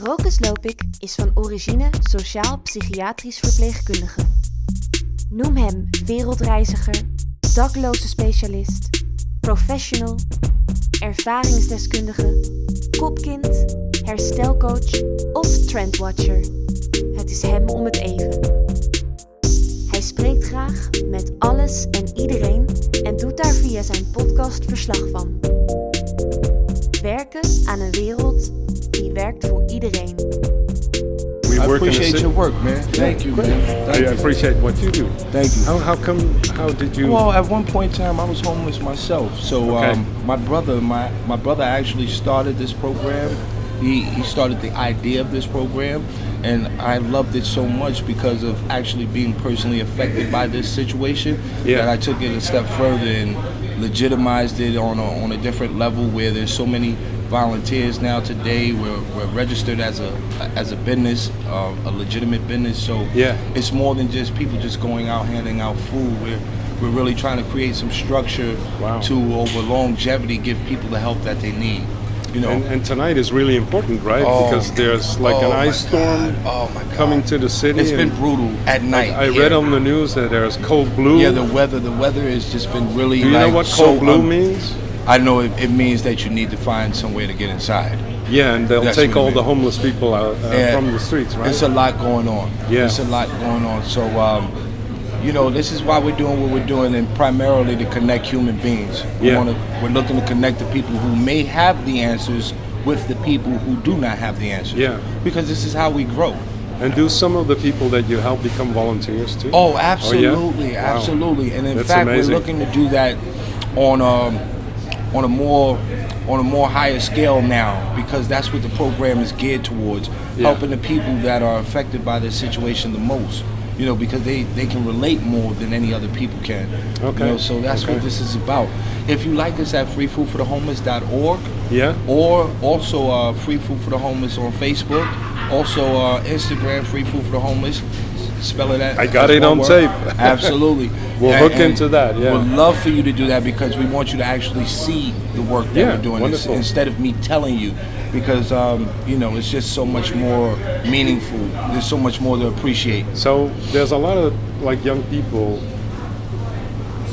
Rokus Lopik is van origine sociaal-psychiatrisch verpleegkundige. Noem hem wereldreiziger, dakloze specialist, professional, ervaringsdeskundige, kopkind, herstelcoach of trendwatcher. Het is hem om het even. Hij spreekt graag met alles en iedereen en doet daar via zijn podcast verslag van. Werken aan een wereld die werkt voor iedereen. We I work in a appreciate your work, man. Thank you, man. Thank I you. appreciate what you do. Thank you. How, how come? How did you? Well, at one point in time, I was homeless myself. So Okay. um, my brother, my my brother actually started this program. He he started the idea of this program, and I loved it so much because of actually being personally affected by this situation Yeah. that I took it a step further and legitimized it on a, on a different level where there's so many volunteers now today we're, we're registered as a as a business uh, a legitimate business so Yeah. it's more than just people just going out handing out food. We're we're really trying to create some structure Wow. to over longevity give people the help that they need. You know. and, and tonight is really important, right? Oh. Because there's like Oh an ice storm Oh coming to the city. it's been brutal at night. I here. read on the news that there's cold blue. Yeah, the weather. The weather has just been really. do you like, know what so cold blue un- means? I know it, it means that you need to find some way to get inside. Yeah, and they'll That's take all the homeless people out uh, from the streets, right? It's a lot going on. Yeah. It's a lot going on. So, um, you know, this is why we're doing what we're doing, and primarily to connect human beings. We Yeah. wanna, we're looking to connect the people who may have the answers with the people who do not have the answers. Yeah. Because this is how we grow. and do some of the people that you help become volunteers too? Oh, absolutely, Wow. absolutely. And in That's fact, amazing. we're looking to do that on um, on a more on a more higher scale now because that's what the program is geared towards, Yeah. helping the people that are affected by this situation the most. You know, because they, they can relate more than any other people can. Okay. You know, so that's Okay. what this is about. If you like us at freefoodforthehomeless.org, Yeah. or also uh, Free Food for the Homeless on Facebook, also uh, Instagram Free Food for the Homeless. Spell it out. I got it on word. tape. Absolutely. We'll hook into that, yeah. We'd love for you to do that because we want you to actually see the work that Yeah, we're doing wonderful. instead of me telling you. Because um, you know it's just so much more meaningful. There's so much more to appreciate. So there's a lot of like young people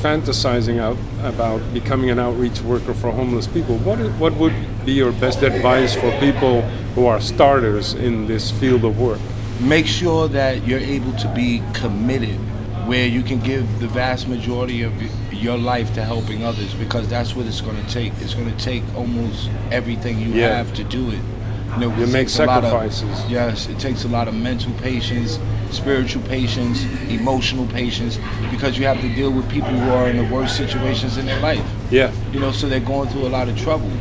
fantasizing out about becoming an outreach worker for homeless people. What is, what would be your best advice for people who are starters in this field of work? make sure that you're able to be committed where you can give the vast majority of your life to helping others because that's what it's going to take it's going to take almost everything you Yeah. have to do it you, know, You make lot of- sacrifices. yes it takes a lot of mental patience spiritual patience emotional patience because you have to deal with people who are in the worst situations in their life Yeah, you know, so they're going through a lot of trouble.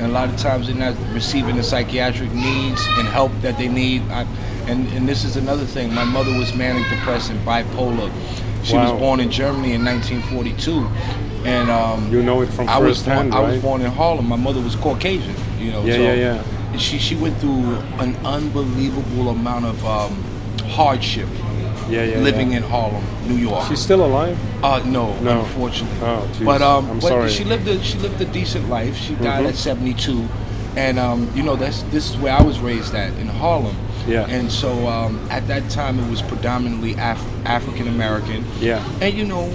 And a lot of times they're not receiving the psychiatric needs and help that they need. I, and, and this is another thing. My mother was manic depressive, bipolar. She Wow. was born in Germany in 1942. And um, you know it from I was born, hand, I was born in Harlem. My mother was Caucasian, you know. Yeah, so yeah, yeah. She, she went through an unbelievable amount of um, hardship yeah, yeah, living yeah. in Harlem, New York. She's still alive. Uh, no, No. unfortunately. Oh, but um, I'm but sorry. she lived a she lived a decent life. She died Mhm. at 72, and um, you know that's this is where I was raised at in Harlem. Yeah. And so um, at that time it was predominantly Af- African American. Yeah. And you know,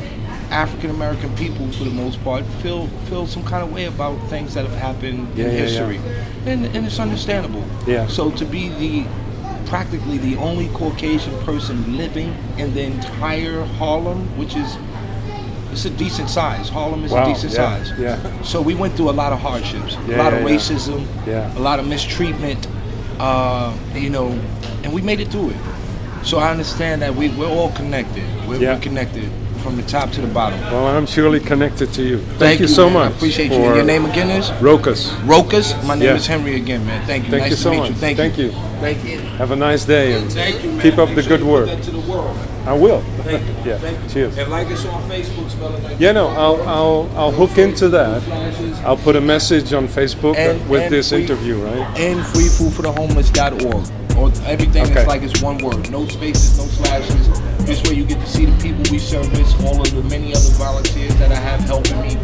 African American people for the most part feel feel some kind of way about things that have happened Yeah, in yeah, yeah. history, and and it's understandable. Yeah. So to be the practically the only Caucasian person living in the entire Harlem, which is it's a decent size. Harlem is Wow, a decent yeah, size. yeah. So we went through a lot of hardships, Yeah, a lot of racism, Yeah. a lot of mistreatment, uh, you know, and we made it through it. So I understand that we, we're all connected. We're, we're connected from the top to the bottom. Well, I'm surely connected to you. Thank, you so man. much. I appreciate you. And your name again is? Rokas. Rokas. My name Yeah. is Henry again, man. Thank you. Thank nice you to so meet much. you. Thank, Thank you. you. Thank you. Have a nice day and Thank you, man. keep up Make the sure good you work. put that to the world. I will. Thank you. yeah. Thank you. Cheers. And like us on Facebook, spell it like Yeah, no, I'll I'll I'll hook into that. I'll put a message on Facebook And- with and this free- interview, right? and freefoodforthehomeless.org. Or everything Okay. is like it's one word. No spaces, no slashes. This way you get to see the people we service, all of the many other volunteers that I have helping me.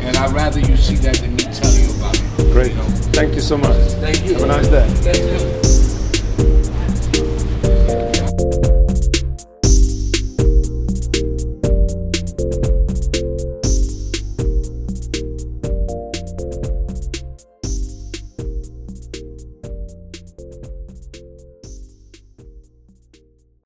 And I'd rather you see that than me tell you about it. Great. You know? Thank you so much. Thank you. Have a nice day. Thank you.